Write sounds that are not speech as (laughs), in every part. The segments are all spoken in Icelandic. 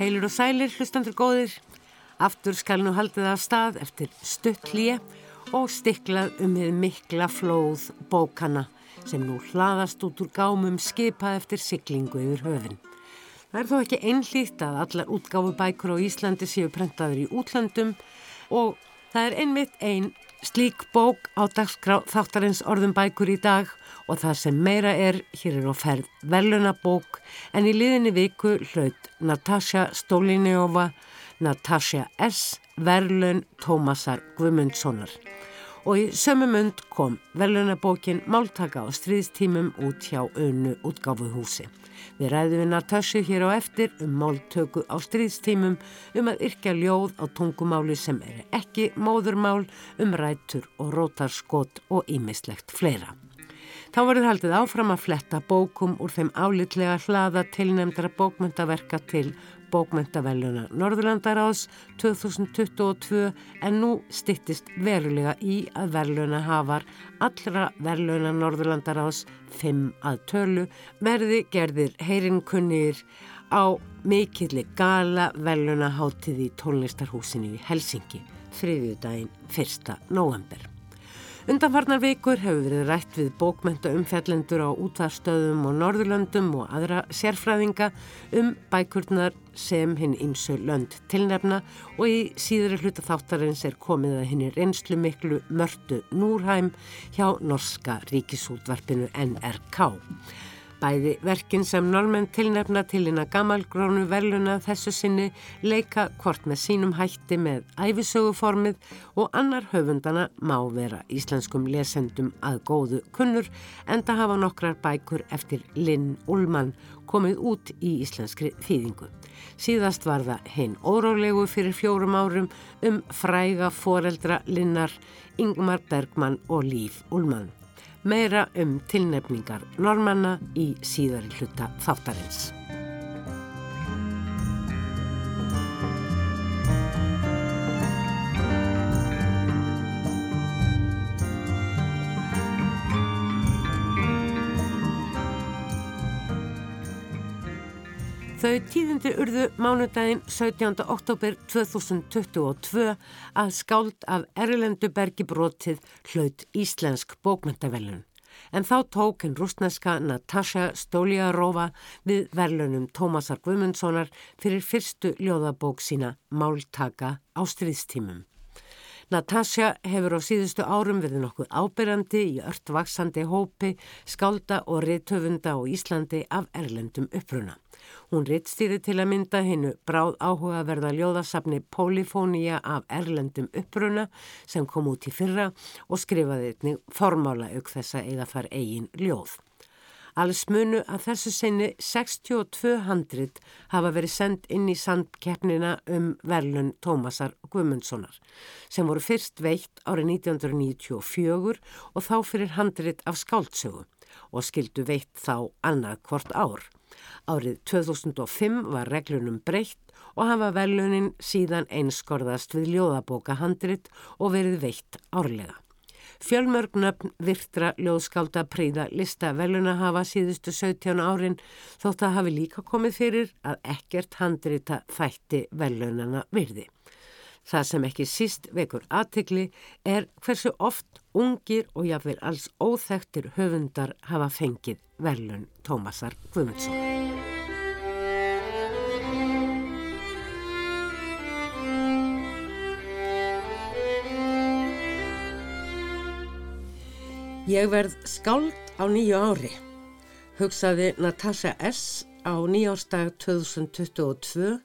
Heilur og sælir, hlustandur góðir. Aftur skal nú haldið af stað eftir stuttlíi og stiklað um við mikla flóð bókana sem nú hlaðast út úr gámum skipað eftir siglingu yfir höfin. Það er þó ekki einlýtt að allar útgáfu bækur á Íslandi séu prentaður í útlandum og það er einmitt einn slík bók á dagskrá þáttarins orðum bækur í dag og það sem meira er, hér er á ferð velunabók en í liðinni viku hlaut Natasja Stolineova, Natasja S. Verlun Tómasar Guðmundssonar og í sömu mund kom velunabókin Máltaka á stríðstímum út hjá önnu útgáfuhúsi. Við ræðum við Natasju hér á eftir um máltöku á stríðstímum um að yrkja ljóð á tungumáli sem er ekki móðurmál um rætur og rótarskot og ímislegt fleira. Þá verður haldið áfram að fletta bókum úr þeim álitlega hlaða tilnefndara bókmyndaverka til bókmyndaveluna Norðurlandaráðs 2022 en nú stittist verulega í að verluna hafar allra verluna Norðurlandaráðs 5 að tölu verði gerðir heyrinkunnir á mikilli gala veluna hátið í tónlistarhúsinu í Helsingi þriðjudaginn 1. november. Undanfarnar vikur hefur verið rætt við bókmynda umfjallendur á útvarstöðum og norðurlöndum og aðra sérfræðinga um bækurnar sem hinn ímsu lönd tilnefna og í síðri hluta þáttarins er komið að hinn er einslu miklu mörtu Núrheim hjá Norska ríkisútvarpinu NRK. Bæði verkin sem normenn tilnefna til hérna gammalgrónu verluna þessu sinni leika hvort með sínum hætti með æfisöguformið og annar höfundana má vera íslenskum lesendum að góðu kunnur en það hafa nokkrar bækur eftir Linn Ullmann komið út í íslenskri þýðingu. Síðast var það hinn órólegu fyrir fjórum árum um fræga foreldra Linnar Ingmar Bergmann og Líf Ullmann meira um tilnefningar normanna í síðari hluta þáttarins. Þau tíðindi urðu mánudaginn 17. oktober 2022 að skáld af Erlendubergi brotið hlaut Íslensk bókmyndavelun. En þá tók henn rúsneska Natasja Stoliarova við verlunum Tómasar Guðmundssonar fyrir fyrstu ljóðabók sína Máltaka á stríðstímum. Natasja hefur á síðustu árum verið nokkuð ábyrjandi í öllvaksandi hópi, skálda og riðtöfunda á Íslandi af erlendum uppruna. Hún rittstýri til að mynda hinnu bráð áhuga verða ljóðasafni Polifónia af Erlendum uppruna sem kom út í fyrra og skrifaði einnig formála auk þessa eða þar eigin ljóð. Alls munu að þessu sinni 62 handrit hafa verið sendt inn í sandkeppnina um verlun Tómasar Guðmundssonar sem voru fyrst veitt árið 1994 og þá fyrir handrit af skáltsögu og skildu veitt þá annað hvort ár. Árið 2005 var reglunum breytt og hafa velunin síðan einskorðast við ljóðabókahandrit og verið veitt árlega. Fjölmörgnöfn virtra ljóðskálda príða lista veluna hafa síðustu 17 árin þótt að hafi líka komið fyrir að ekkert handrita þætti velunana virði. Það sem ekki síst vekur aðtikli er hversu oft ungir og jáfnveil alls óþektir höfundar hafa fengið velun Tómasar Guðmundsson. Ég verð skáld á nýju ári, hugsaði Natasha S. á nýjárstag 2022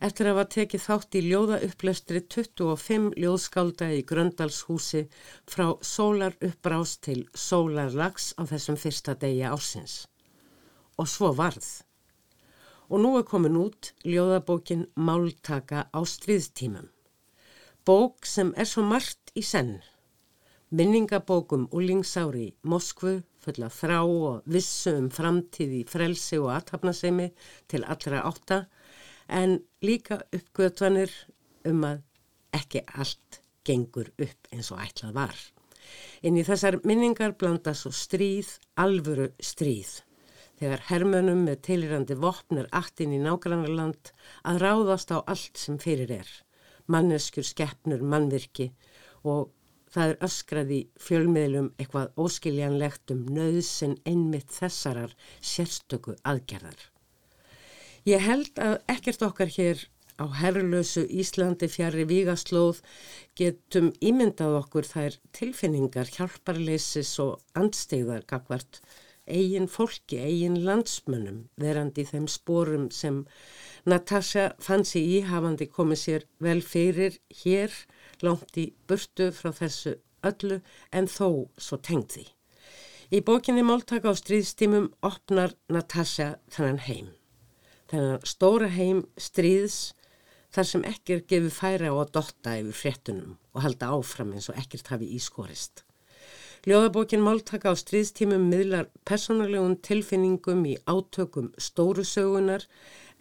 eftir að hafa tekið þátt í ljóðaupplæstri 25 ljóðskálda í Gröndalshúsi frá sólar uppbrás til sólarlags á þessum fyrsta degi ásins. Og svo varð. Og nú er komin út ljóðabókin Máltaka á stríðstímum. Bók sem er svo margt í senn. Minningabókum Ullingsári í Moskvu fulla þrá og vissu um framtíð í frelsi og aðtapnasemi til allra átta en líka uppgötvanir um að ekki allt gengur upp eins og ætlað var. Inn í þessar minningar blanda svo stríð, alvöru stríð. þegar hermönum með tilirandi vopnir aftin í nágrannarland að ráðast á allt sem fyrir er, manneskjur, skeppnur, mannvirki og það er öskrað í fjölmiðlum eitthvað óskiljanlegt um nöðsinn einmitt þessarar sérstöku aðgerðar. Ég held að ekkert okkar hér á herrlösu Íslandi fjari Vígaslóð getum ímyndað okkur þær tilfinningar, hjálparleisis og andstegðar gagvart eigin fólki, eigin landsmönnum verandi í þeim spórum sem Natasha fann sig í hafandi komið sér vel fyrir hér langt í burtu frá þessu öllu en þó svo tengd því. Í bókinni Máltaka á stríðstímum opnar Natasha þennan heim. Þennan stóra heim stríðs þar sem ekkert gefur færa á að dotta yfir fréttunum og halda áfram eins og ekkert hafi ískorist. Ljóðabókin Máltaka á stríðstímum miðlar personalegum tilfinningum í átökum stóru sögunar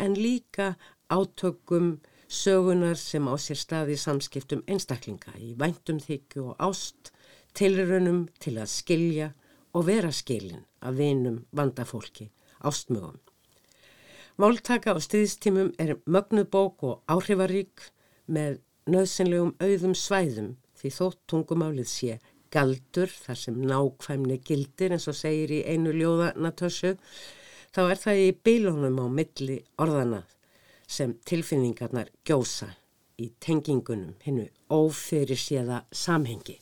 en líka átökum sögunar sem á sér staði samskiptum einstaklinga í væntum þykju og ást, tilrönum til að skilja og vera skilin af vinum vandafólki, ástmögum. Máltaka á stríðstímum er mögnubók og áhrifarík með nöðsynlegum auðum svæðum því þótt tungumálið sé galdur þar sem nákvæmni gildir eins og segir í einu ljóðanatössu þá er það í bílónum á milli orðana sem tilfinningarnar gjósa í tengingunum hinnu ófyrir séða samhengi.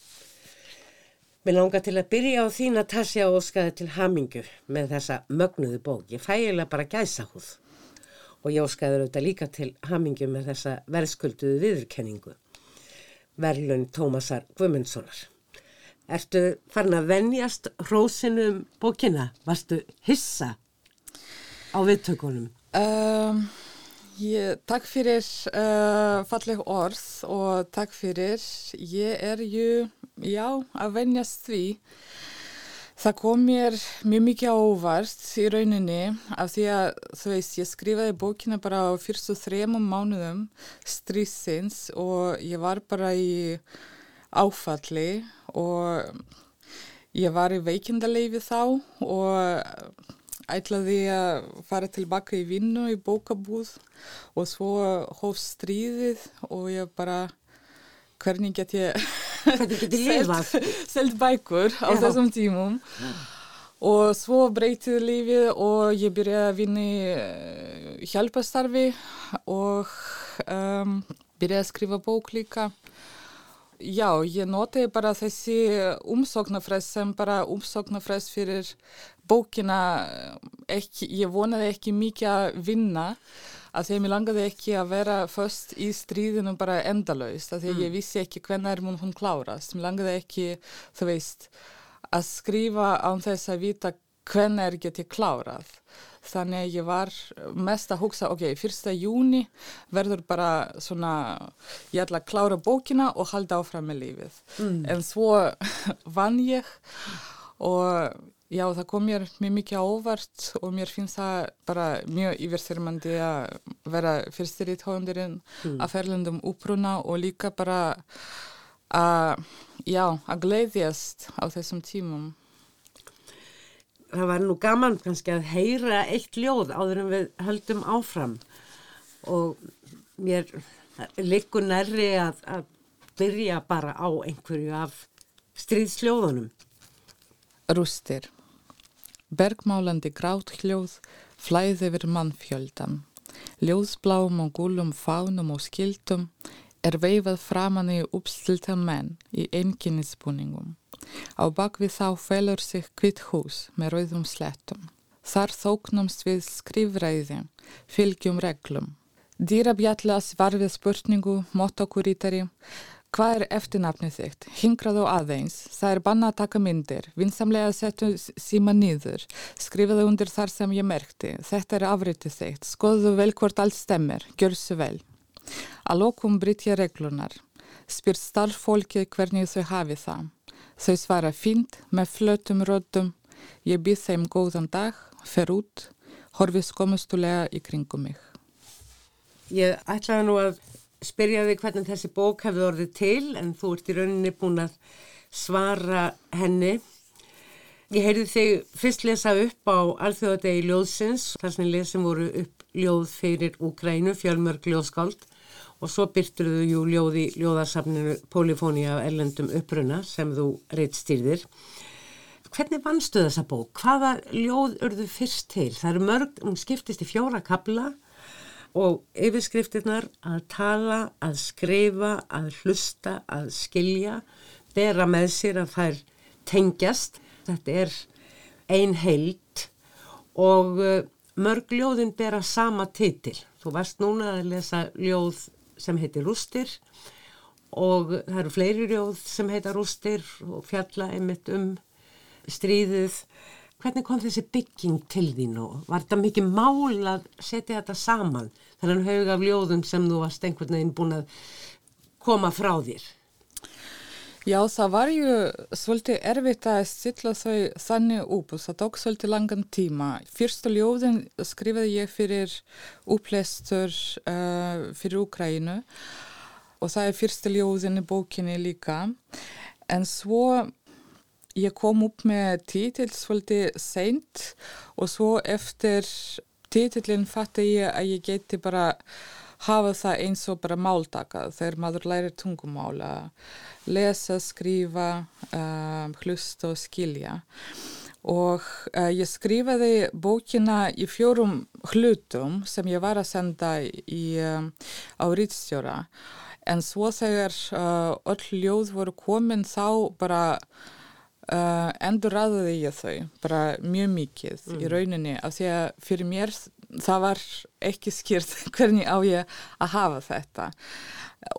Mér langar til að byrja á þín að tasja og óskaði til hamingu með þessa mögnuðu bók. Ég fægilega bara gæsa húð og ég óskaður auðvitað líka til hamingi með þessa verðskulduðu viðurkenningu. Verlun Tómasar Guðmundssonar. Ertu farin að venjast hrósinum bókina? Varstu hissa á viðtökunum? Um, ég, takk fyrir uh, falleg orð og takk fyrir. Ég er ju, já, að venjast því. Það kom mér mjög mikið ávart í rauninni af því að þú veist ég skrifaði bókina bara á fyrstu þremum mánuðum strísins og ég var bara í áfalli og ég var í veikindaleifi þá og ætlaði að fara tilbaka í vinnu í bókabúð og svo hóf stríðið og ég bara hvernig get ég (laughs) selt bækur á Já. þessum tímum. Og svo breytið lífið og ég byrjaði að vinna í uh, hjálpastarfi og um, byrjaði að skrifa bók líka Já, ég noti bara þessi umsóknarfrest sem bara umsóknarfrest fyrir bókina, ekki, ég vonaði ekki mikið að vinna að því að mér langaði ekki að vera först í stríðinu bara endalaust að því að mm. ég vissi ekki hvernig er hún klárast mér langaði ekki, þú veist að skrifa án þess að vita hvernig er get ég klárað þannig að ég var mest að hugsa ok, fyrsta júni verður bara svona ég ætla að klára bókina og halda áfram með lífið mm. en svo (laughs) vann ég og Já, það kom mér mjög mikið ávart og mér finnst það bara mjög yfirþyrmandi að vera fyrstir í tóðundurinn mm. að ferlundum úpruna og líka bara að, já, að gleiðjast á þessum tímum. Það var nú gaman kannski að heyra eitt ljóð áður en við höldum áfram og mér likur nærri að, að byrja bara á einhverju af stríðsljóðunum. Rústir. Bergmálandi grátt hljóð flæði yfir mannfjöldan. Ljóðsbláum og gúlum fánum og skildum er veifað framann í uppstiltan menn í einkinnisbúningum. Á bakvið þá felur sig kvitt hús með rauðum slettum. Þar þóknumst við skrifræði, fylgjum reglum. Dýrabjallas var við spurningu, motokurítari, Hvað er eftirnafnið þitt? Hingraðu aðeins. Það er banna að taka myndir. Vinsamlega setju síma nýður. Skrifaðu undir þar sem ég merkti. Þetta er afritið þitt. Skoðu vel hvort allt stemmer. Gjör svo vel. Að lokum brytja reglunar. Spyr starffólki hvernig þau hafi það. Þau svara fínt með flötum röddum. Ég býð þeim góðan dag, fer út, horfi skomustulega í kringum mig. Ég ætlaði nú að spyrja þig hvernig þessi bók hefði orðið til en þú ert í rauninni búin að svara henni Ég heyrði þig fyrst lesa upp á alþjóðadegi ljóðsins, þar sem lesin voru upp ljóð fyrir Úgrænu, fjölmörg ljóðskáld og svo byrtuðu jú ljóð í ljóðarsafninu Polifóni af ellendum uppruna sem þú reitt stýrðir. Hvernig vannstu þessa bók? Hvaða ljóð urðu fyrst til? Það eru mörg, hún skiptist í fjóra kabla og yfirskriftirnar að tala, að skrifa, að hlusta, að skilja, bera með sér að þær tengjast. Þetta er ein heilt og uh, mörg ljóðin bera sama titil. Þú varst núna að lesa ljóð sem heitir Rústir og það eru fleiri ljóð sem heita Rústir og fjalla einmitt um stríðið. Hvernig kom þessi bygging til þín og var þetta mikið mál að setja þetta saman? Þannig að hauga af ljóðum sem þú varst einhvern veginn búin að koma frá þér. Já, það var ju svolítið erfitt að stilla þau þannig upp og það tók svolítið langan tíma. Fyrstu ljóðin skrifaði ég fyrir upplestur uh, fyrir Ukrænu og það er fyrstu ljóðin í bókinni líka. En svo ég kom upp með títill svolítið seint og svo eftir títillin fatti ég að ég geti bara hafa það eins og bara máltaka. Þegar maður lærir tungumála lesa, skrifa, uh, hlusta og skilja. Og uh, ég skrifaði bókina í fjórum hlutum sem ég var að senda í, uh, á Rítstjóra en svo þegar öll ljóð voru komin þá bara endur aðaði ég þau bara mjög mikið mm. í rauninni. Af því að fyrir mér það var ekki skýrt (laughs) hvernig á ég að hafa þetta.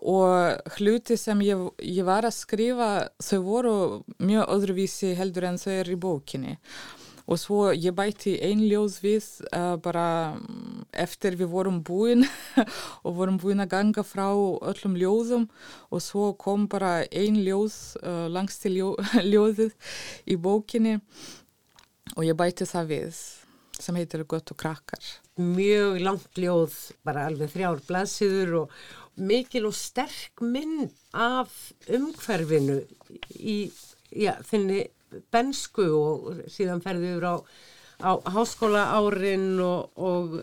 Og hluti sem ég, ég var að skrifa þau voru mjög öðruvísi heldur en þau er í bókinni. Og svo ég bæti ein ljóð við uh, bara eftir við vorum búin (laughs) og vorum búin að ganga frá öllum ljóðum. Og svo kom bara ein ljóð uh, langsti ljó, (laughs) ljóðið í bókinni og ég bæti það við sem heitir Gött og krakkar. Mjög langt ljóð, bara alveg þrjár blaðsýður og, mikil og sterk mynd af umhverfinu í já, þinni bensku og síðan ferði yfir á, á háskóla árin og, og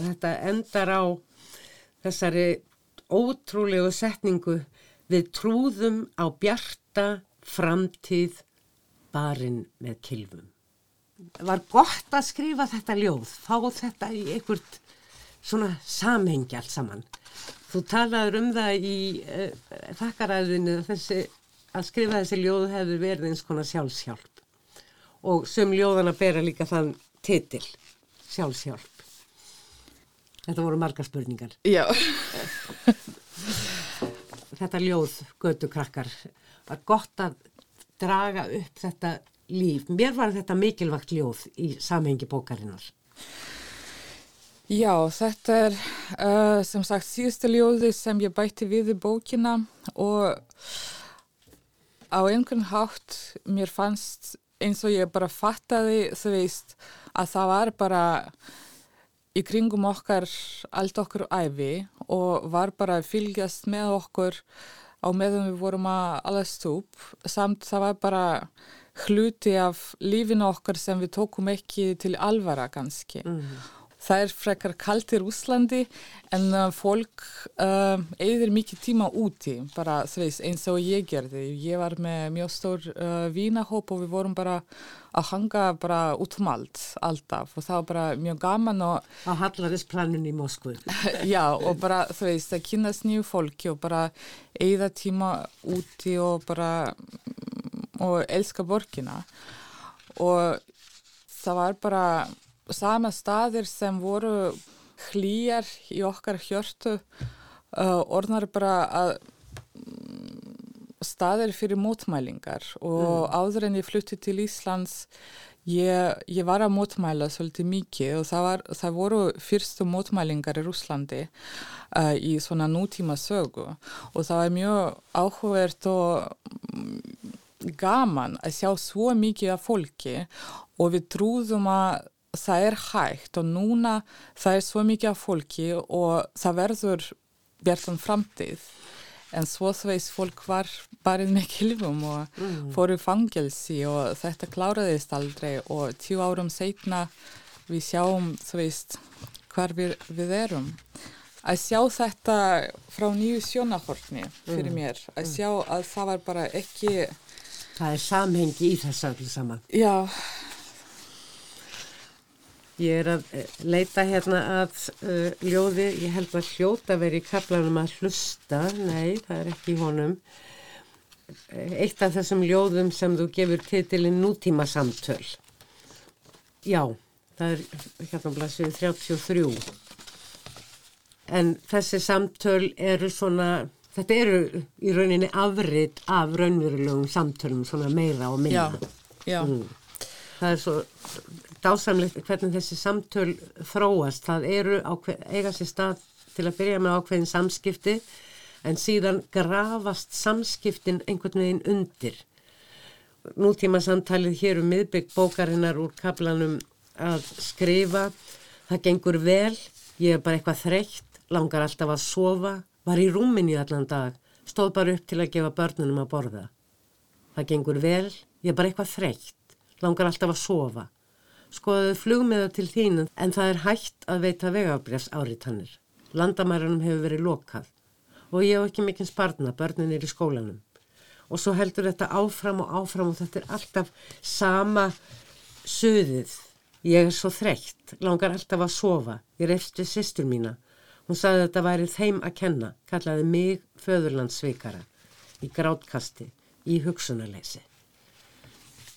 þetta endar á þessari ótrúlegu setningu við trúðum á bjarta framtíð barinn með kilvum. Var gott að skrifa þetta ljóð, fá þetta í einhvert svona samhengi allt saman. Þú talaður um það í uh, þakkaræðinu þessi, að skrifa þessi ljóð hefur verið eins konar sjálfshjálp og sem ljóðana bera líka þann titil, sjálfshjálp. Þetta voru marga spurningar. Já. þetta ljóð, götu krakkar, var gott að draga upp þetta líf. Mér var þetta mikilvægt ljóð í samhengi bókarinnar. Já, þetta er uh, sem sagt síðustu ljóði sem ég bætti við í bókina og á einhvern hátt mér fannst eins og ég bara fattaði þú veist að það var bara í kringum okkar allt okkur æfi og var bara að fylgjast með okkur á meðan við vorum að alveg stúp samt það var bara hluti af lífinu okkar sem við tókum ekki til alvara kannski. Mm -hmm það er frekar kallt í Úslandi en uh, fólk uh, eðir mikið tíma úti bara veist, eins og ég gerði. Ég var með mjög stór uh, vínahóp og við vorum bara að hanga bara út um allt alltaf. Og það var bara mjög gaman og á Hallarisplanun í Moskvu. (laughs) Já og bara þú veist að kynast nýju fólki og bara eða tíma úti og bara og elska borgina. Og það var bara sama staðir sem voru hlýjar í okkar hjörtu uh, orðnar bara að mm, staðir fyrir mótmælingar. Og mm. áður en ég flutti til Íslands ég, ég var að mótmæla svolítið mikið og það, var, það voru fyrstu mótmælingar í Rúslandi uh, í svona nútíma sögu og það var mjög áhugavert og mm, gaman að sjá svo mikið af fólki og við trúðum að það er hægt og núna það er svo mikið af fólki og það verður verðan framtíð en svo þú veist fólk var barið með kilvum og mm. fóru fangelsi og þetta kláraðist aldrei og tíu árum setna við sjáum þú veist hvar við, við erum að sjá þetta frá nýju sjónahortni fyrir mm. mér að mm. sjá að það var bara ekki það er samhengi í þess að allir saman já Ég er að eh, leita hérna að uh, ljóði, ég held að hljóta veri í kaplanum að hlusta, nei það er ekki í honum. Eitt af þessum ljóðum sem þú gefur titilinn nútíma samtöl. Já, það er hérna blæsið 33. En þessi samtöl eru svona, þetta eru í rauninni afrið af raunverulegum samtölum svona meira og meira. Já, já. Mm. Það er svo dásamlegt hvernig þessi samtöl þróast. Það eru ákveð, eiga sér stað til að byrja með ákveðin samskipti en síðan grafast samskiptin einhvern veginn undir. Nútíma samtalið hér um miðbygg bókarinnar úr kaplanum að skrifa. Það gengur vel, ég er bara eitthvað þreytt, langar alltaf að sofa, var í rúminni allan dag, stóð bara upp til að gefa börnunum að borða. Það gengur vel, ég er bara eitthvað þreytt, langar alltaf að sofa skoðaðu flugmiða til þín en það er hægt að veita vegabrjafs áritannir. Landamærunum hefur verið lokað og ég hef ekki mikinn sparna, börnin er í skólanum. Og svo heldur þetta áfram og áfram og þetta er alltaf sama söðið. Ég er svo þreytt, langar alltaf að sofa. Ég reyfst við sýstur mína. Hún sagði að þetta væri þeim að kenna, kallaði mig föðurlandsveikara í grátkasti, í hugsunarleysi.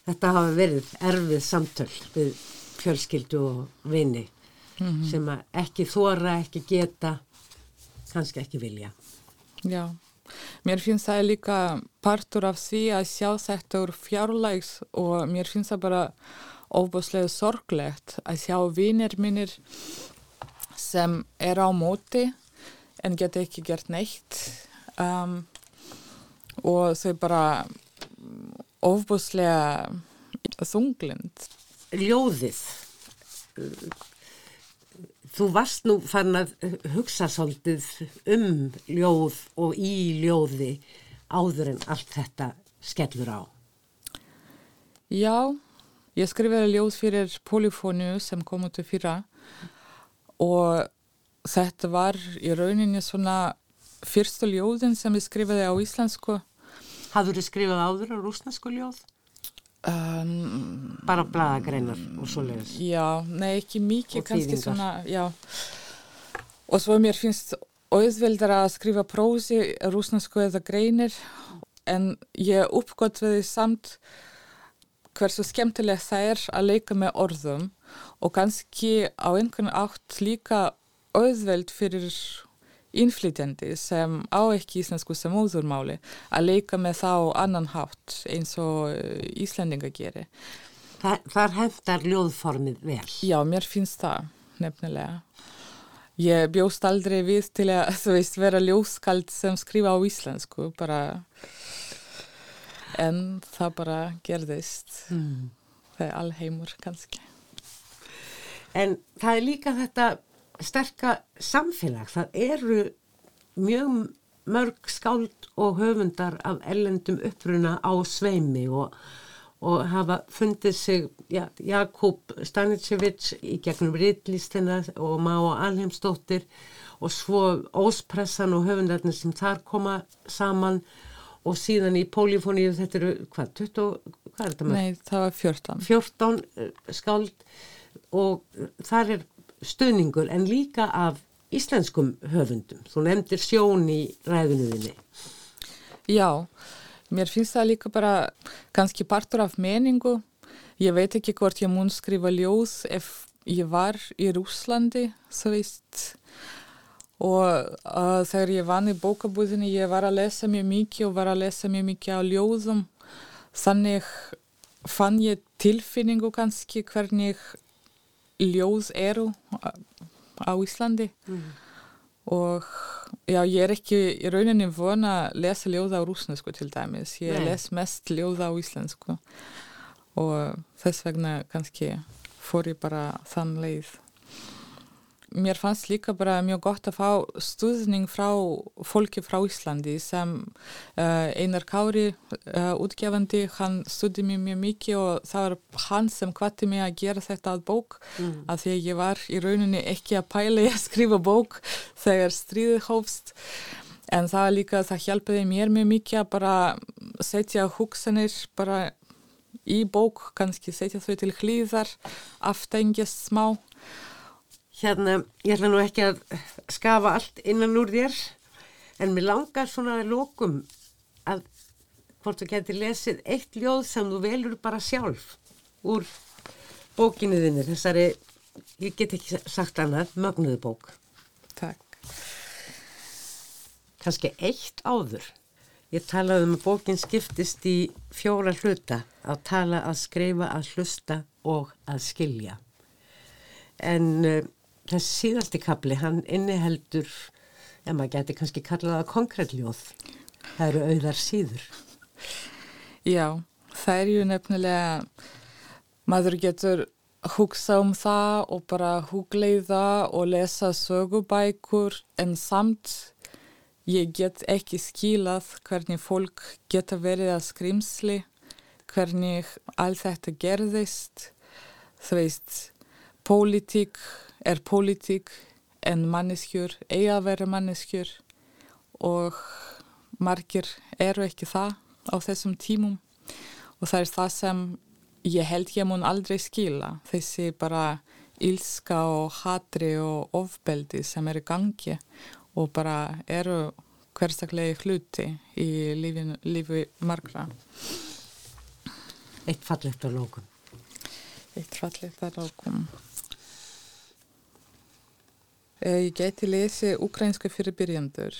Þetta hafa verið erfið samtöl við fjölskyldu og vini mm -hmm. sem ekki þóra, ekki geta, kannski ekki vilja. Já, mér finnst það líka partur af því að sjá þetta úr fjárlægs og mér finnst það bara óbúslega sorglegt að sjá vinir mínir sem er á móti en geta ekki gert neitt um, og þau bara ofbúslega þunglind. Ljóðið. Þú varst nú fann að hugsa svolítið um ljóð og í ljóði áður en allt þetta skellur á. Já, ég skrifaði ljóð fyrir Polyfóniu sem kom út af fyrra og þetta var í rauninni svona fyrstu ljóðin sem ég skrifaði á íslensku Hafður þið skrifað áður á rúsnesku ljóð? Um, Bara bladagreinar og svo leiðis? Já, nei ekki mikið, kannski svona, já. Og svo mér finnst auðveldar að skrifa prósi rúsnesku eða greinir en ég uppgötviði samt hversu skemmtileg það er að leika með orðum og kannski á einhvern átt líka auðveld fyrir innflytjandi sem á ekki íslensku sem úðurmáli að leika með þá annan hátt eins og eh, Íslandinga gerir. Þa, þar hendar ljóðformið vel? Já, mér finnst það nefnilega. Ég bjóst aldrei við til að (laughs) veist, vera ljóðskald sem skrifa á íslensku bara en það bara gerðist. Mm. Það er alheimur kannski. En það er líka þetta sterka samfélag. Það eru mjög mörg skáld og höfundar af ellendum uppruna á sveimi og, og hafa fundið sig ja, Jakub Stanicevic í gegnum Ridlistina og Má Alheimsdóttir og svo Óspressan og höfundarnir sem þar koma saman og síðan í Pólifóníu þetta eru hvað, 20, hvað er þetta með? Nei, það var 14. 14 eh, skáld og þar er stöðningur en líka af íslenskum höfundum. Þú nefndir sjón í ræðunuðinni. Já, mér finnst það líka bara kannski partur af meningu. Ég veit ekki hvort ég mun skrifa ljóð ef ég var í Rúslandi, svo veist. Og uh, þegar ég vann í bókabúðinni, ég var að lesa mjög mikið og var að lesa mjög mikið á ljóðum. Þannig fann ég tilfinningu kannski hvernig ljóð eru á Íslandi mm. og já, ég er ekki í rauninni vona að lesa ljóð á rúsnesku til dæmis, ég Nei. les mest ljóð á íslensku og þess vegna kannski fór ég bara þann leið mér fannst líka bara mjög gott að fá stuðning frá fólki frá Íslandi sem uh, Einar Kári, uh, útgefandi, hann stuði mér mjög mikið og það var hann sem hvati mig að gera þetta að bók mm. að því að ég var í rauninni ekki að pæla ég að skrifa bók þegar stríðið hófst en það var líka, það hjálpiði mér mjög mikið að bara setja hugsanir bara í bók, kannski setja þau til hlýðar, aftengjast smá. Hérna, ég ætla nú ekki að skafa allt innan úr þér, en mér langar svona að lókum að hvort þú getur lesið eitt ljóð sem þú velur bara sjálf úr bókinu þinnir, þessari, ég get ekki sagt annað, mögnuðu bók. Takk. Kanski eitt áður. Ég talaði um að bókin skiptist í fjóra hluta að tala, að skrifa, að hlusta og að skilja. En uh, þessi síðasti kapli, hann inniheldur, ja maður geti kannski kallaða konkrétljóð. Það eru auðar síður. Já, það er ju nefnilega, maður getur hugsa um það og bara hugleiða og lesa sögubækur en samt Ég get ekki skilað hvernig fólk geta verið að skrimsli, hvernig allt þetta gerðist. Þú veist, pólitík er pólitík en manneskjur eiga að vera manneskjur og margir eru ekki það á þessum tímum og það er það sem ég held ég mun aldrei skila. Þessi bara ílska og hatri og ofbeldi sem er í gangi og bara eru hverstaklegi hluti í lífi, lífi margra. Eitt fallegt að lókum. Eitt fallegt að lókum. Eh, ég geti lesi ukrainska fyrir byrjandur.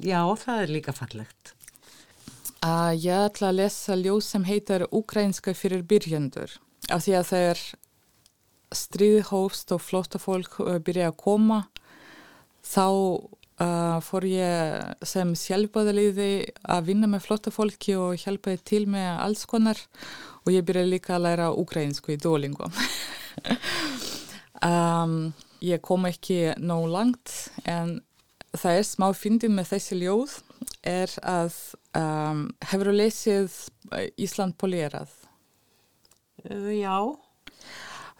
Já, það er líka fallegt. Uh, ég ætla að lesa ljóð sem heitar ukrainska fyrir byrjandur. Af því að það er stríði hófst og flotta fólk uh, byrja að koma þá uh, fór ég sem sjálfbæðaliði að vinna með flotta fólki og hjálpaði til með alls konar og ég byrjaði líka að læra ukrainsku í Duolingo. (laughs) um, ég kom ekki nóg langt en það er smá fyndið með þessi ljóð er að um, hefur þú lesið Ísland polérað? Uh, já.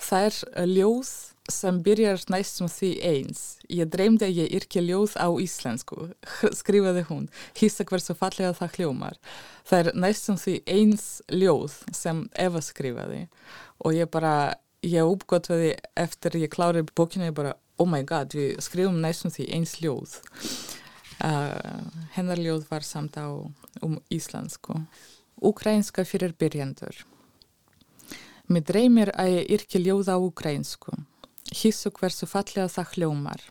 Það er ljóð sem byrjar næstum því eins. Ég dreymdi að ég yrkja ljóð á íslensku, (laughs) skrifaði hún, hýsta hversu fallega það hljómar. Það er næstum því eins ljóð sem Eva skrifaði og ég bara, ég uppgötvaði eftir ég klárið bókinu, ég bara, oh my god, við skrifum næstum því eins ljóð. Uh, hennar ljóð var samt á um íslensku. Ukrainska fyrir byrjandur. Mér dreymir að ég yrkja ljóð á ukrainsku hissu hversu fallega það hljómar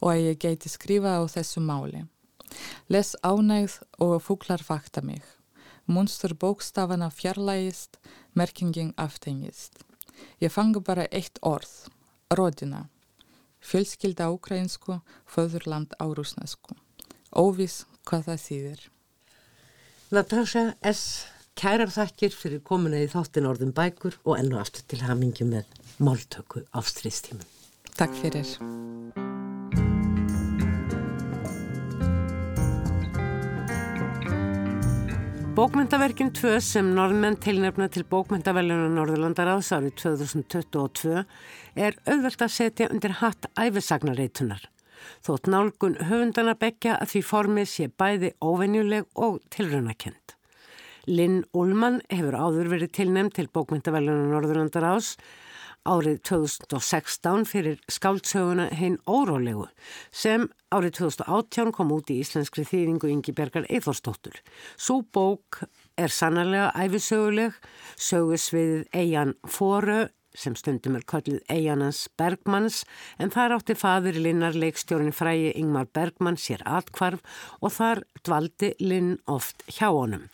og að ég geiti skrifa á þessu máli. Les ánægð og fuglar vakta mig. Munstur bókstafana fjarlægist, merkingin aftengist. Ég fangi bara eitt orð, rodina. Fjölskylda ukrainsku, föðurland á rúsnesku. Óvis hvað það þýðir. Natasha S. Kærar þakkir fyrir komuna í þáttin orðum bækur og ennu aftur til hamingi með máltöku á stríðstímum. Takk fyrir. Bókmyndaverkin 2 sem norðmenn tilnefna til bókmyndavellunar Norðurlandaráðs árið 2022 er auðvelt að setja undir hatt æfisagnareitunar. Þótt nálgun höfundana begja að því formið sé bæði óvenjuleg og tilrönakent. Linn Ullmann hefur áður verið tilnefn til bókmyndavellunar Norðurlandaráðs árið 2016 fyrir skáldsöguna Hein Órólegu sem árið 2018 kom út í íslenskri þýðingu Ingi Bergar Eithórsdóttur. Svo bók er sannarlega æfisöguleg, sögusviðið Eian Fóru sem stundum er kallið Eianans Bergmanns en þar átti fadir Linnar leikstjórin frægi Ingmar Bergmann sér atkvarf og þar dvaldi Linn oft hjá honum.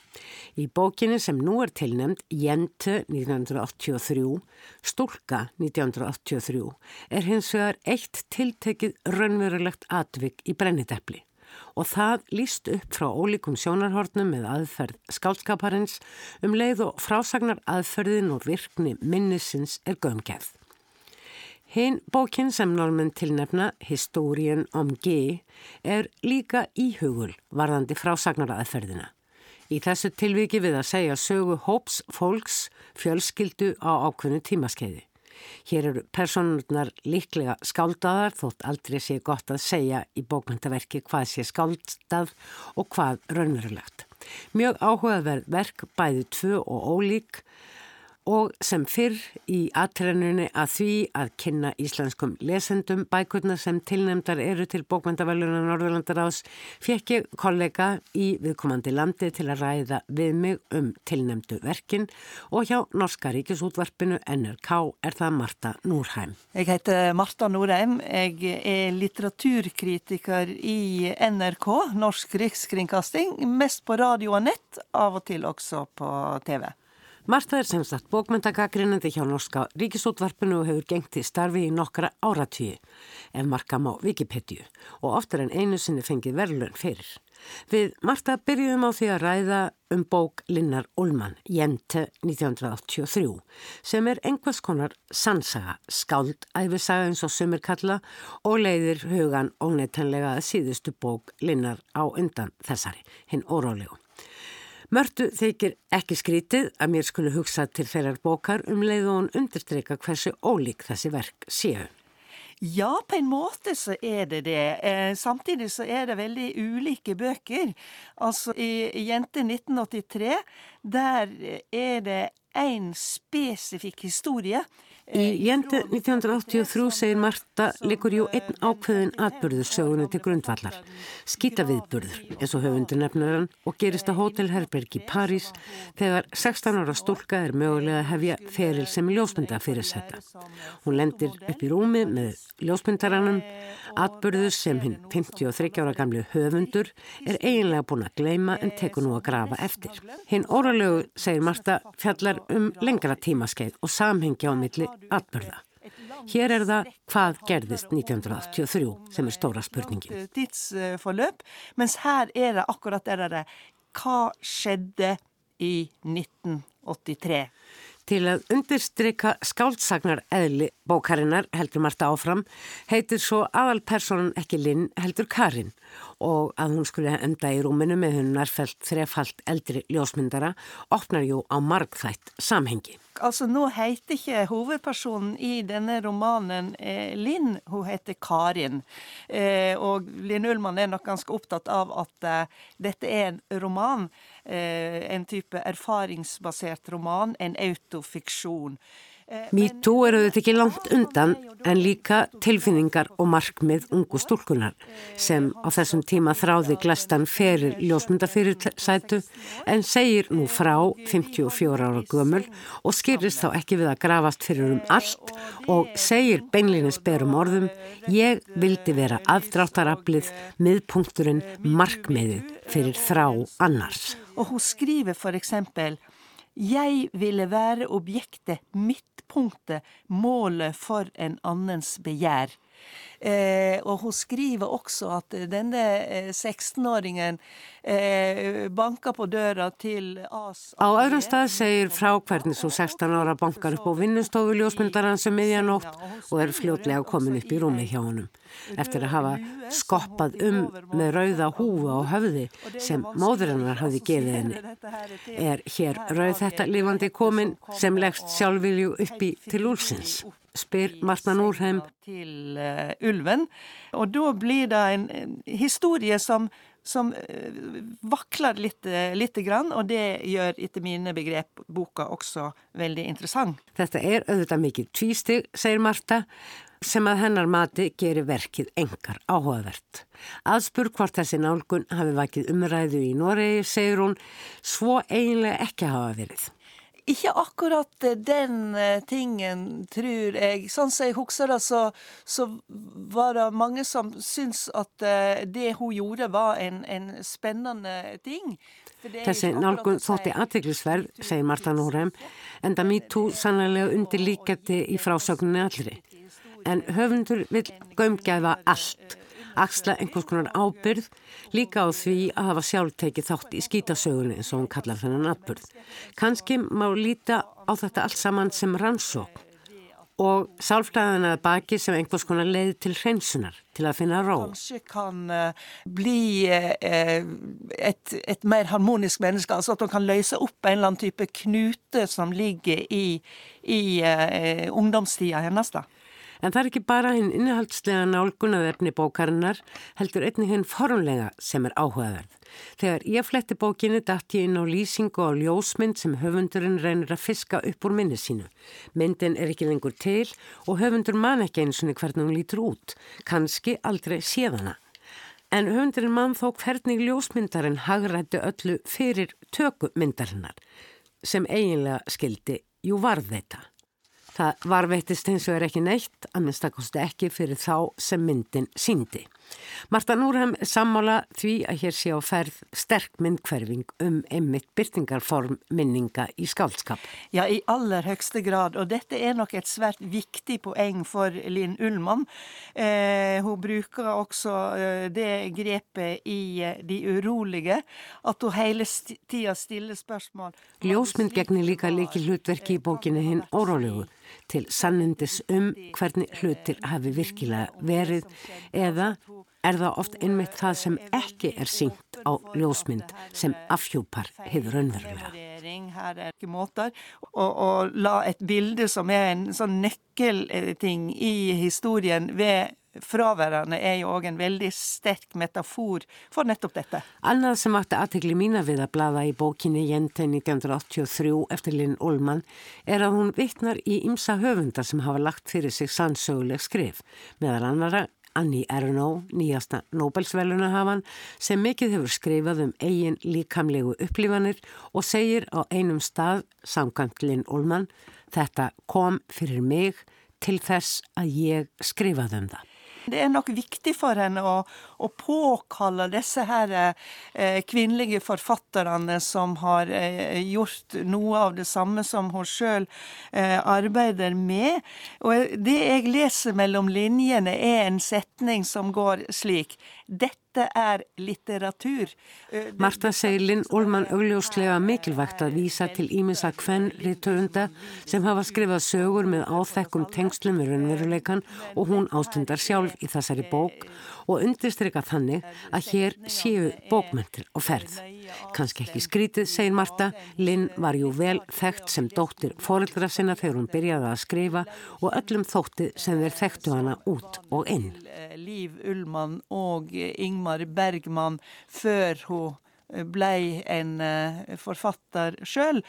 Í bókinni sem nú er tilnemd Jente 1983, Stúlka 1983 er hins vegar eitt tiltekið raunverulegt atvik í brennidepli og það líst upp frá ólíkum sjónarhornum með aðferð skálskaparins um leið og frásagnar aðferðin og virkni minnisins er gömgeð. Hinn bókin sem normen tilnefna, Historien om G, er líka íhugul varðandi frásagnaraðferðina. Í þessu tilviki við að segja sögu hóps fólks fjölskyldu á ákveðnu tímaskeiði. Hér eru personurnar líklega skáldaðar þótt aldrei sé gott að segja í bókmyndaverki hvað sé skáldað og hvað raunverulegt. Mjög áhugaverð verk bæði tvö og ólík og sem fyrr í atrennunni að því að kynna íslenskum lesendum bækurna sem tilnemdar eru til bókmyndavælunar Norðurlandaráðs fekk ég kollega í viðkomandi landi til að ræða við mig um tilnemdu verkin og hjá Norska Ríkisútvarpinu NRK er það Marta Núrheim. Jeg heter Marta Núrheim. Jeg er litteraturkritiker i NRK, Norsk Rikskringkasting, mest på radio og nett, av og til også på TV. Marta er sem sagt bókmyndagagrinandi hjá Norska ríkisútvarpinu og hefur gengt í starfi í nokkra áratvíi, ef markam á Wikipedia og oftar en einu sinni fengið verðlun fyrir. Við Marta byrjuðum á því að ræða um bók Linnar Ullmann, Jente 1983, sem er einhvers konar sannsaga, skáld, æfisaga eins og sumir kalla og leiðir hugan óneitanlega að síðustu bók Linnar á undan þessari, hinn órálegu. Mörtu þykir ekki skrítið að mér skulle hugsa til þeirrar bókar um leið og hún understreika hversu ólík þessi verk séu. Ja, på en måte så er det det. Eh, samtidig så er det veldig ulike bøker. Altså i Jente 1983, der er det en spesifikk historie Í Jente 1983 segir Marta likur jú einn ákveðin atbyrður sögunu til grundvallar. Skýta viðbyrður, eins og höfundur nefnur hann, og gerist á Hotel Herberg í París þegar 16 ára stúlka er mögulega að hefja feril sem ljósmynda fyrir setta. Hún lendir upp í rúmi með ljósmyndaranum, atbyrður sem hinn 53 ára gamlu höfundur er eiginlega búin að gleima en tekur nú að grafa eftir. Hinn óralögu, segir Marta, fjallar um lengra tímaskeið og samhengi á milli atbyrða. Hér er það hvað gerðist 1983 sem er stóra spurningin. Tidsforløp, mens her er det akkurat det der hva skjedde i 1983. Til að undirstryka skáldsagnar eðli bókarinnar heldur Marta áfram heitir svo aðalpersonan ekki Linn heldur Karin og að hún skulle enda í rúminu með hún nærfælt þrefalt eldri ljósmyndara opnar jú á margþætt samhengi. Altså nå heter ikke hovedpersonen i denne romanen eh, Linn, hun heter Karin. Eh, og Linn Ullmann er nok ganske opptatt av at eh, dette er en roman, en type erfaringsbasert roman, en autofiksjon. MeToo eru þetta ekki langt undan en líka tilfinningar og markmið ungu stúlkunar sem á þessum tíma þráði glæstan ferir ljósmyndafyrirsætu en segir nú frá 54 ára gömul og skýrist þá ekki við að grafast fyrir um allt og segir beinlinni sperum orðum ég vildi vera aðdráttaraflið miðpunkturinn markmiðið fyrir þrá annars. Og hun skriver for eksempel Jeg ville være objektet, midtpunktet, målet for en annens begjær. Eh, og hun skriver også at denne 16-åringen eh, banka på døra til AS. Á öðrum stað segir frá hvernig svo 16 ára bankar upp á vinnustofu ljósmyndaran sem miðjanótt og er fljótlega komin upp í rúmi hjá honum. Eftir að hafa skoppað um með rauða húfa og höfði sem móðurinnar hafði gefið henni. Er hér rauð þetta lifandi komin sem leggst sjálfvilju uppi til úlsins? spyr Marta Nordheim. Til uh, ulven. Og da blir det en, historie som, som uh, vakler uh, litt grann, og det gjør etter mine begrep boka også veldig interessant. Þetta er auðvitað mikil tvístig, segir Marta, sem að hennar mati gerir verkið engar áhugavert. Aðspur hvort þessi nálgun hafi vakið umræðu í Noregi, segir hún, svo eiginlega ekki hafa verið. Ikke akkurat den tingen, tror jeg. Sånn som jeg husker det, så, så var det mange som syntes at det hun gjorde var en, en spennende ting. Þessi nálgun þótti aðteglisverð, segir Marta Nórem, en það mýtú sannlega undir líkjandi í frásögninni allri. En höfundur vil gömgæfa allt axla einhvers konar ábyrð líka á því að hafa sjálf tekið þátt í skítasögunni eins og hún kallar þennan atbyrð. Kanski má líta á þetta allt saman sem rannsók og sálfræðina baki sem einhvers konar leið til hreinsunar, til að finna ró. Kanskje kan uh, bli uh, et, et, mer harmonisk menneske, altså at man kan løse opp en eller annen type knute som ligger i, i uh, ungdomstida hennes. da. En það er ekki bara hinn innihaldslega nálgunaðefni bókarinnar, heldur einnig hinn formlega sem er áhugaverð. Þegar ég fletti bókinni dætt ég inn á lýsingu á ljósmynd sem höfundurinn reynir að fiska upp úr minni sínu. Myndin er ekki lengur til og höfundur man ekki eins og hvernig hún lítur út, kannski aldrei séðana. En höfundurinn man þó hvernig ljósmyndarinn hagrættu öllu fyrir tökumyndarinnar sem eiginlega skildi jú varð þetta. Það varveittist eins og er ekki neitt, að minnstakosti ekki fyrir þá sem myndin síndi. Marta Núrheim sammála því að hér sé á ferð sterk myndkverfing um einmitt byrtingarform minninga í skálskap. Ja, i aller högste grad, og dette er nok et svært viktig poeng for Linn Ullmann. Eh, hun bruker også eh, det grepet i eh, De urolige, at hun hele tida stiller spørsmål. Ljósmynd gegnir líka líki hlutverki í bókinu hinn órólegu til sannindis um hvernig hlutir hafi virkilega verið eða er það oft einmitt það sem ekki er syngt á ljósmynd sem afhjúpar hefur önverulega. Og, og la et bilde som er en sånn nøkkelting i historien ved fraværende er jo òg en veldig sterk metafor for nettopp dette. Annað sem vakti aðtegli mína við að blada í bókinni Jente 1983 eftir Linn Olman er að hún vittnar í ymsa höfunda sem hafa lagt fyrir sig sannsöguleg skrif, meðal annara Annie Ernaux, nýjasta Nobelsvelunahafan, sem mikið hefur skrifað um eigin líkamlegu upplifanir og segir á einum stað, samkvæmt Linn Olman, þetta kom fyrir mig til þess að ég skrifaði um það. Det er nok viktig for henne å, å påkalle disse her eh, kvinnelige forfatterne som har eh, gjort noe av det samme som hun sjøl eh, arbeider med. Og det jeg leser mellom linjene, er en setning som går slik. Þetta er litteratur. Marta segir Linn Olman augljóslega mikilvægt að vísa til ímissa kvenn ritturunda sem hafa skrifað sögur með áþekkum tengslum með raunveruleikan og hún ástundar sjálf í þessari bók og undirstryka þannig að hér séu bókmöntir og ferð. Kanski ekki skrítið, segir Marta, Linn var jú vel þekkt sem dóttir fóreldra sinna þegar hún byrjaði að skrifa og öllum þótti sem þeir þekktu hana út og inn. Líf Ullmann og Ingmar Bergman før hún blei en forfatter sjøl.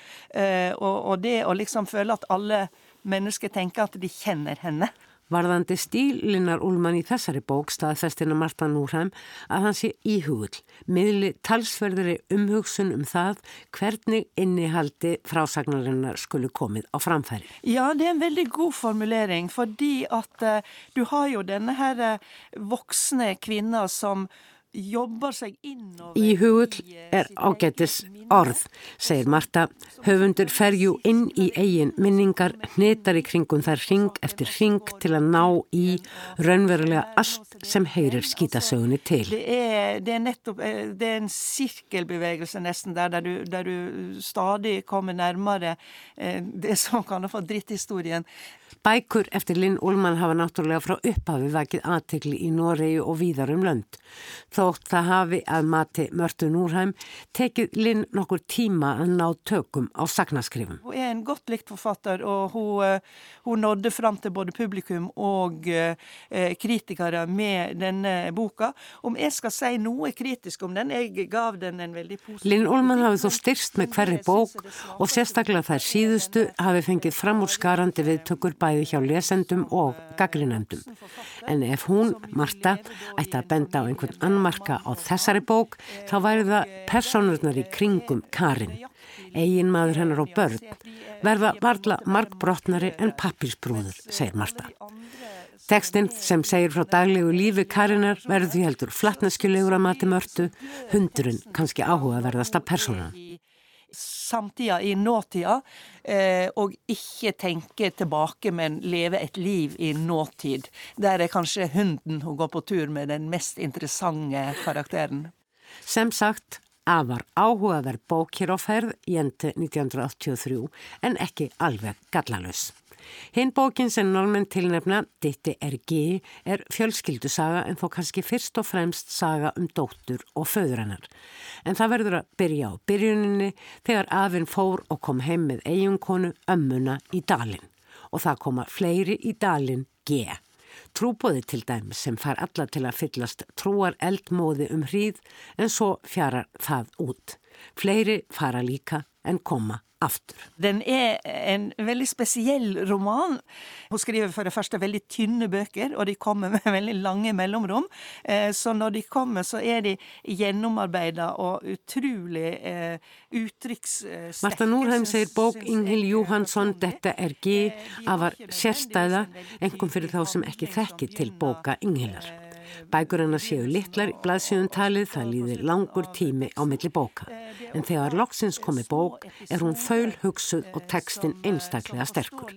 Og det å liksom føle at alle mennesker tenker at de kjenner henne. Varðandi stílinnar Úlmann í þessari bók staðfestina Marta Núrheim að hann sé íhugull, miðli talsverðri umhugsun um það hvernig innihaldi frásagnarinnar skulle komið á framfæri. Ja, det er en veldig god formulering, fordi at uh, du har jo denne her uh, voksne kvinna som Íhugull er ágættis orð, segir Marta. Höfundur ferju inn í eigin minningar, hnetar í kringum þar ring eftir ring til að ná í raunverulega allt sem heyrir skítasögunni til. Det er, det er, nettopp, eh, det er en sirkelbevegelse nesten der, der du, der du stadig kommer nærmere eh, det som kan få dritthistorien. Bækur eftir Linn Ullmann hafa náttúrulega frá upphafi vakið aðtegli í Noregi og víðar um lönd. Þótt það hafi að mati Mörtu Núrheim tekið Linn nokkur tíma að ná tökum á sagnaskrifum. Hún er en godt likt forfatter og hún, eh, hún nådde fram til både publikum og eh, kritikere med denne boka. Om jeg skal si noe kritisk om den, jeg gav den en veldig positiv... Linn Ullmann hafi þó styrst með hverri bók og sérstaklega þær síðustu hafi fengið framúrskarandi við tökur bæði hjá lesendum og gaggrinendum. En ef hún, Marta, ætti að benda á einhvern annmarka á þessari bók, þá væri það personurnar í kringum Karin. Egin maður hennar og börn verða varla markbrotnari en pappirsbrúður, segir Marta. Tekstinn sem segir frá daglegu lífi Karinar verður því heldur flatneskjulegur að mati mörtu, hundurinn kannski áhugaverðasta personan samtida i nåtida, eh, og ikke tenke tilbake, men leve et liv i nåtid. Der er kanskje hunden hun går på tur med den mest interessante karakteren. Sem sagt, afar áhugaverð bók hér á ferð, jente 1983, en ekki alveg gallalus. Hinn bókin sem normenn tilnefna, Ditti er G, er fjölskyldusaga en þó kannski fyrst og fremst saga um dóttur og föðurannar. En það verður að byrja á byrjuninni þegar afinn fór og kom heim með eiginkonu ömmuna í dalin. Og það koma fleiri í dalin G. Trúbóði til dæmis sem far alla til að fyllast trúar eldmóði um hríð en svo fjarar það út. Fleiri fara líka en koma aftur. Den er en veldig spesiell roman. Hun skriver for det første veldig tynne bøker, og de kommer med (laughs) veldig lange mellomrom. Eh, så når de kommer, så er de gjennomarbeida og utrolig eh, uttrykkssterke. Marta Norheim segir bók Ingil Johansson 'Dette er G afar sérstæða, enkom fyrir þá sem ekki þekki til bóka Ingilar. Bækur hennar séu litlar í blaðsjöðun talið, það líðir langur tími á milli bóka. En þegar loksins komi bók er hún þaul hugsuð og textin einstaklega sterkur.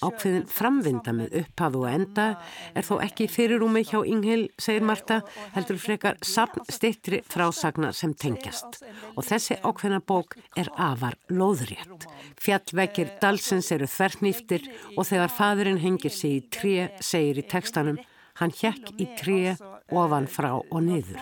Ákveðin framvinda með upphafu og enda er þó ekki fyrirúmi hjá Inghil, segir Marta, heldur frekar sapn stittri frásagna sem tengjast. Og þessi ákveðina bók er afar lóðrétt. Fjallvekkir dalsins eru þvernýftir og þegar fadurinn hengir sig í tré, segir í tekstanum, Hann hjekk í tré ofan frá og niður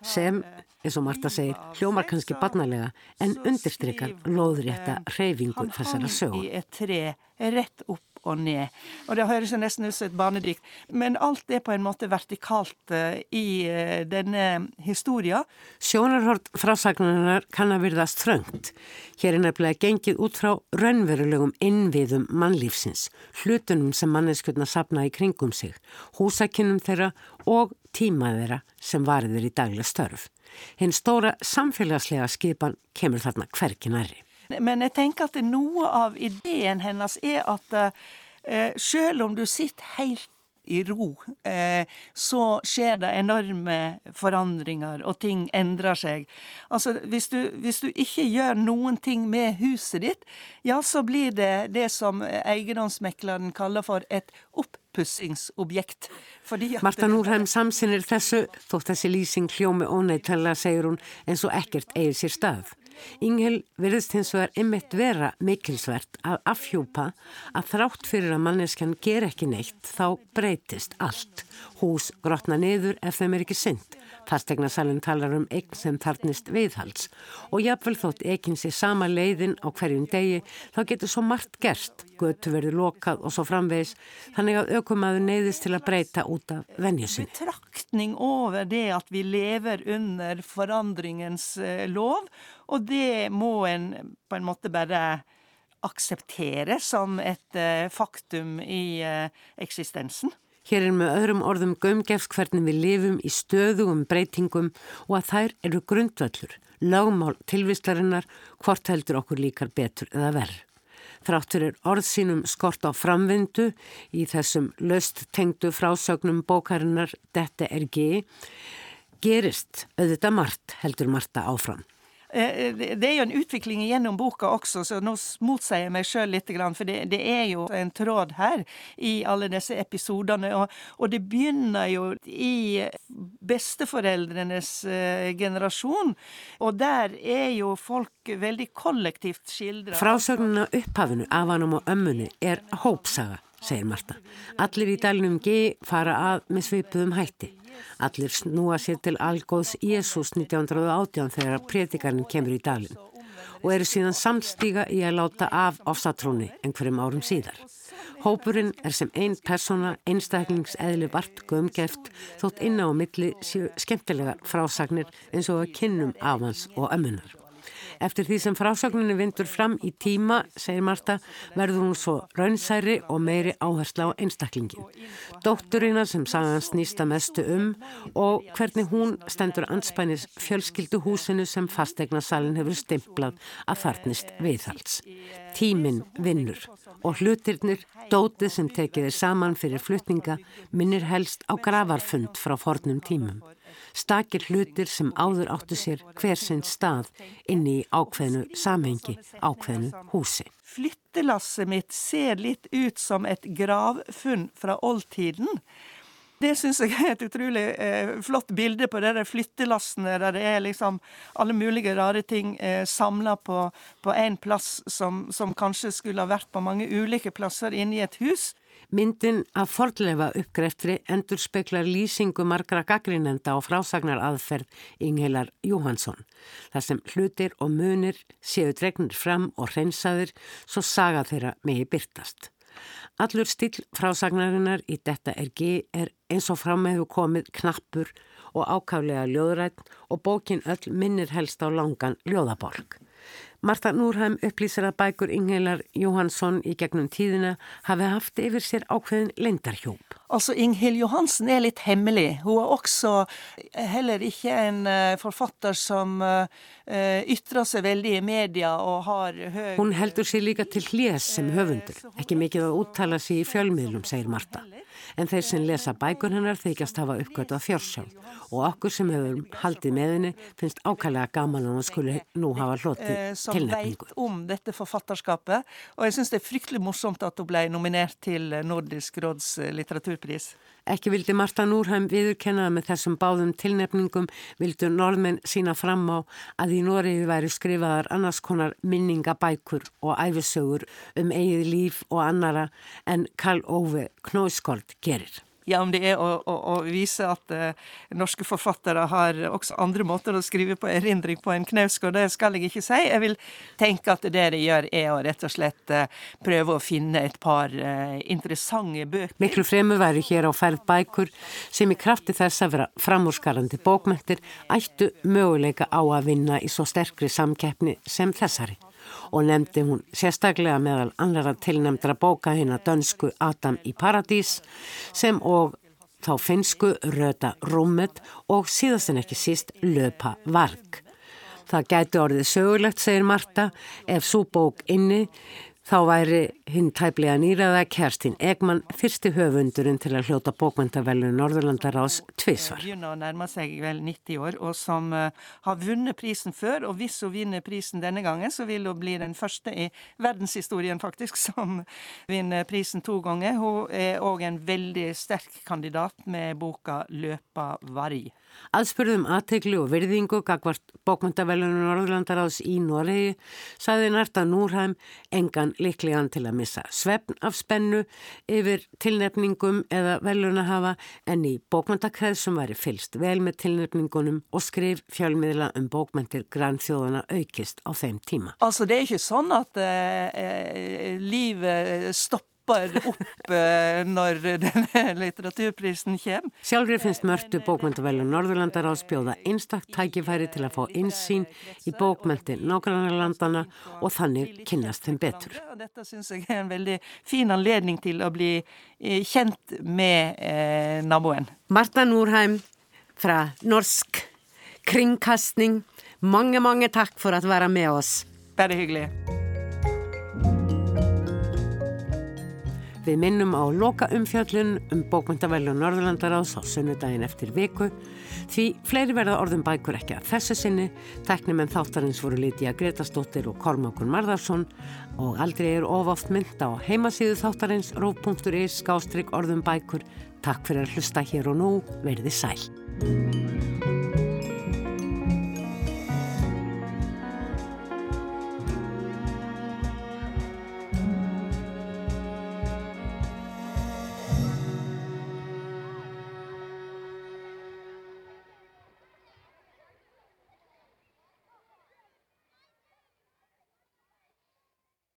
sem, eins og Marta segir, hljómar kannski barnalega en undirstrykar loðrétta reyfingu þessara sög. Í et tre rett opp og ned. Og det høres jo nesten ut som et barnedikt. Men alt er på en måte vertikalt uh, i uh, denne historia. Sjónarhort frásagnarinnar kann að virðast þröngt. Hér er nefnilega gengið út frá raunverulegum innviðum mannlífsins, hlutunum sem manneskjöldna sapna í kringum sig, húsakinnum þeirra og tíma þeirra sem varðir í daglega störf. Hinn stóra samfélagslega skipan kemur þarna hverkinari. Men jeg tenker at noe av ideen hennes er at eh, selv om du sitter helt i ro, eh, så skjer det enorme forandringer, og ting endrer seg. Altså, hvis du, hvis du ikke gjør noen ting med huset ditt, ja, så blir det det som eiendomsmekleren kaller for et oppussingsobjekt. Marta Núrheim samsinnir þessu, þótt þessi lýsing hljómi óneitala, segir hún, enn så ekkert eier sér stað. Ingel verðist hins vegar ymmit vera mikilsvert að afhjúpa að þrátt fyrir að manneskjan ger ekki neitt þá breytist allt. Hús grotna niður ef þeim er ekki synd. Fastegnasalinn talar um eign sem þarnist viðhalds og jafnvel þótt eigin sé sama leiðin á hverjum degi þá getur svo margt gerst, götu verið lokað og svo framvegs þannig að aukumæðu neyðist til að breyta út af vennjusin. Betraktning over det at vi lever under forandringens eh, lov og det må en på en måte bare akseptere som et uh, faktum i uh, eksistensen. Hér er með öðrum orðum gömgefst hvernig við lifum í stöðugum breytingum og að þær eru grundvallur, lagmál tilvistarinnar, hvort heldur okkur líkar betur eða verð. Þráttur er orðsínum skort á framvindu í þessum löst tengdu frásögnum bókarinnar Dette er G. Gerist auðvitað margt heldur Marta áfram. Eh, det er jo en utvikling gjennom boka også, så nå motsier jeg meg sjøl litt. For det, er jo en tråd her i alle disse episodene. Og, det begynner jo i besteforeldrenes uh, generasjon. Og der er jo folk veldig kollektivt skildra. Frásögnin af upphafinu, afanum og ømmene er hópsaga, segir Marta. Allir í om G fara að með svipuðum hætti. Allir snúa sér til algóðs Jésús 1918 þegar predikarinn kemur í dalin og eru síðan samstíga í að láta af ofsatrúni einhverjum árum síðar. Hópurinn er sem einn persóna einstaklingsæðli vart gömgeft þótt inna á milli séu skemmtilegar frásagnir eins og að kynnum afans og ömmunar. Eftir því sem frásögninni vindur fram í tíma, segir Marta, verður hún svo raunsæri og meiri áhersla á einstaklingin. Dótturina sem sagan snýsta mestu um og hvernig hún stendur anspænis fjölskyldu húsinu sem fastegnasalinn hefur stimplað að þartnist viðhals. Tímin vinnur og hlutirnir, dótið sem tekið er saman fyrir flutninga, minnir helst á gravarfund frá fornum tímum stakir hlutir sem áður áttu sér hver sinn stað inni í ákveðnu samhengi, ákveðnu húsi. Flyttelasset mitt ser litt ut som et gravfunn fra oldtiden. Det syns jeg er et utrolig eh, flott bilde på de flyttelassene der det er liksom alle mulige rare ting eh, samla på én plass, som, som, kanskje skulle ha vært på mange ulike plasser inni et hus. Myndin af fordlefa uppgreftri endur speklar lýsingu margra gaggrinenda og frásagnar aðferð Inghelar Jóhansson. Það sem hlutir og munir séu dregnir fram og hreinsaðir svo saga þeirra megi byrtast. Allur stíl frásagnarinnar í detta ergi er eins og fram meðu komið knappur og ákaflega ljóðrætt og bókin öll minnir helst á langan ljóðaborg. Marta Núrheim upplýsir að bækur Ingeilar Jóhansson í gegnum tíðina hafi haft yfir sér ákveðin lendarhjóp. Altså, Inghild Johansen er litt hemmelig. Hun er også heller ikke en uh, forfatter som uh, ytrer seg veldig i media og har høy Hún heldur sér líka til hljés sem höfundur. Ekki mikið að úttala sér í fjölmiðlum, segir Marta. En þeir sem lesa bækur hennar þykjast hafa uppgötað fjársjálf og okkur sem hefur haldið með henni finnst ákvæmlega gaman að hún skulle nú hafa hlotið tilnefningu. Som veit om dette forfatterskapet, og jeg syns det er fryktelig morsomt at hun ble nominert til Nordisk råds litteratur Nobelprís. Ekki vildi Marta Núrheim viðurkennaða með þessum báðum tilnefningum vildu norðmenn sína fram á að í Nóriði væri skrifaðar annars konar minningabækur og æfisögur um eigið líf og annara en Karl Ove Knóiskold gerir om det er å, å, å vise at uh, norske forfattere har også andre måter å skrive på erindring på enn Knausgård, det skal jeg ikke si. Jeg vil tenke at det de gjør, er å rett og slett uh, prøve å finne et par uh, interessante bøker. Miklu fremur væri hér á færð bækur sem í krafti þess að vera framúrskarandi bókmættir, ættu möguleika á að vinna í svo sterkri samkeppni sem þessari og nefndi hún sérstaklega meðal annara tilnemdra bóka hinn að dönsku Adam í Paradís sem og þá finsku Röda Rúmet og síðast en ekki síst Löpa Varg. Það gæti orðið sögulegt, segir Marta, ef svo bók inni Þá væri hinn tæplega nýraða Kerstin Egman fyrsti höfundurinn til að hljóta bókmyndavellu Norðurlandaráðs tvísvar. Hun er nærme seg vel 90 år, og som uh, har vunnet prisen før. Og hvis hun vinner prisen denne gangen, så vil hun bli den første i verdenshistorien faktisk (laughs) som vinner prisen to ganger. Hun er òg en veldig sterk kandidat med boka 'Løpa varg'. Aðspurðum aðtegli og virðingu gagvart bókmyndavelunum Norðurlandaráðs í Noregi saði Narta Núrheim engan liklegan til að missa svefn af spennu yfir tilnefningum eða velunahafa en í bókmyndakræð sem væri fylst vel með tilnefningunum og skrif fjölmiðla um bókmyndir grænþjóðana aukist á þeim tíma. Altså det er ikke sånn at uh, uh, lífið stopp stopper opp eh, når denne (laughs) litteraturprisen kommer. Sjálfri finnst mörtu bókmyndavelun Norðurlandar áspjóða einstakt tækifæri til að fá einsýn í bókmyndi nágrannarlandana og þannig kynnast þeim betur. Dette syns jeg er en veldig fin anledning til å bli eh, kjent eh, naboen. Marta Núrheim fra Norsk Kringkastning, mange, mange takk for at være med oss. Bare hyggelig. Við minnum á loka umfjöllun um bókmyndavellu Norðurlandaráðs á sunnudaginn eftir viku því fleiri verða orðum bækur ekki að þessu sinni. Teknimenn þáttarins voru Lítiða Gretastóttir og Kormákun Marðarsson og aldrei er ofoft mynd á heimasíðu þáttarins ró.is skástrygg orðum bækur. Takk fyrir að hlusta hér og nú, verði sæl.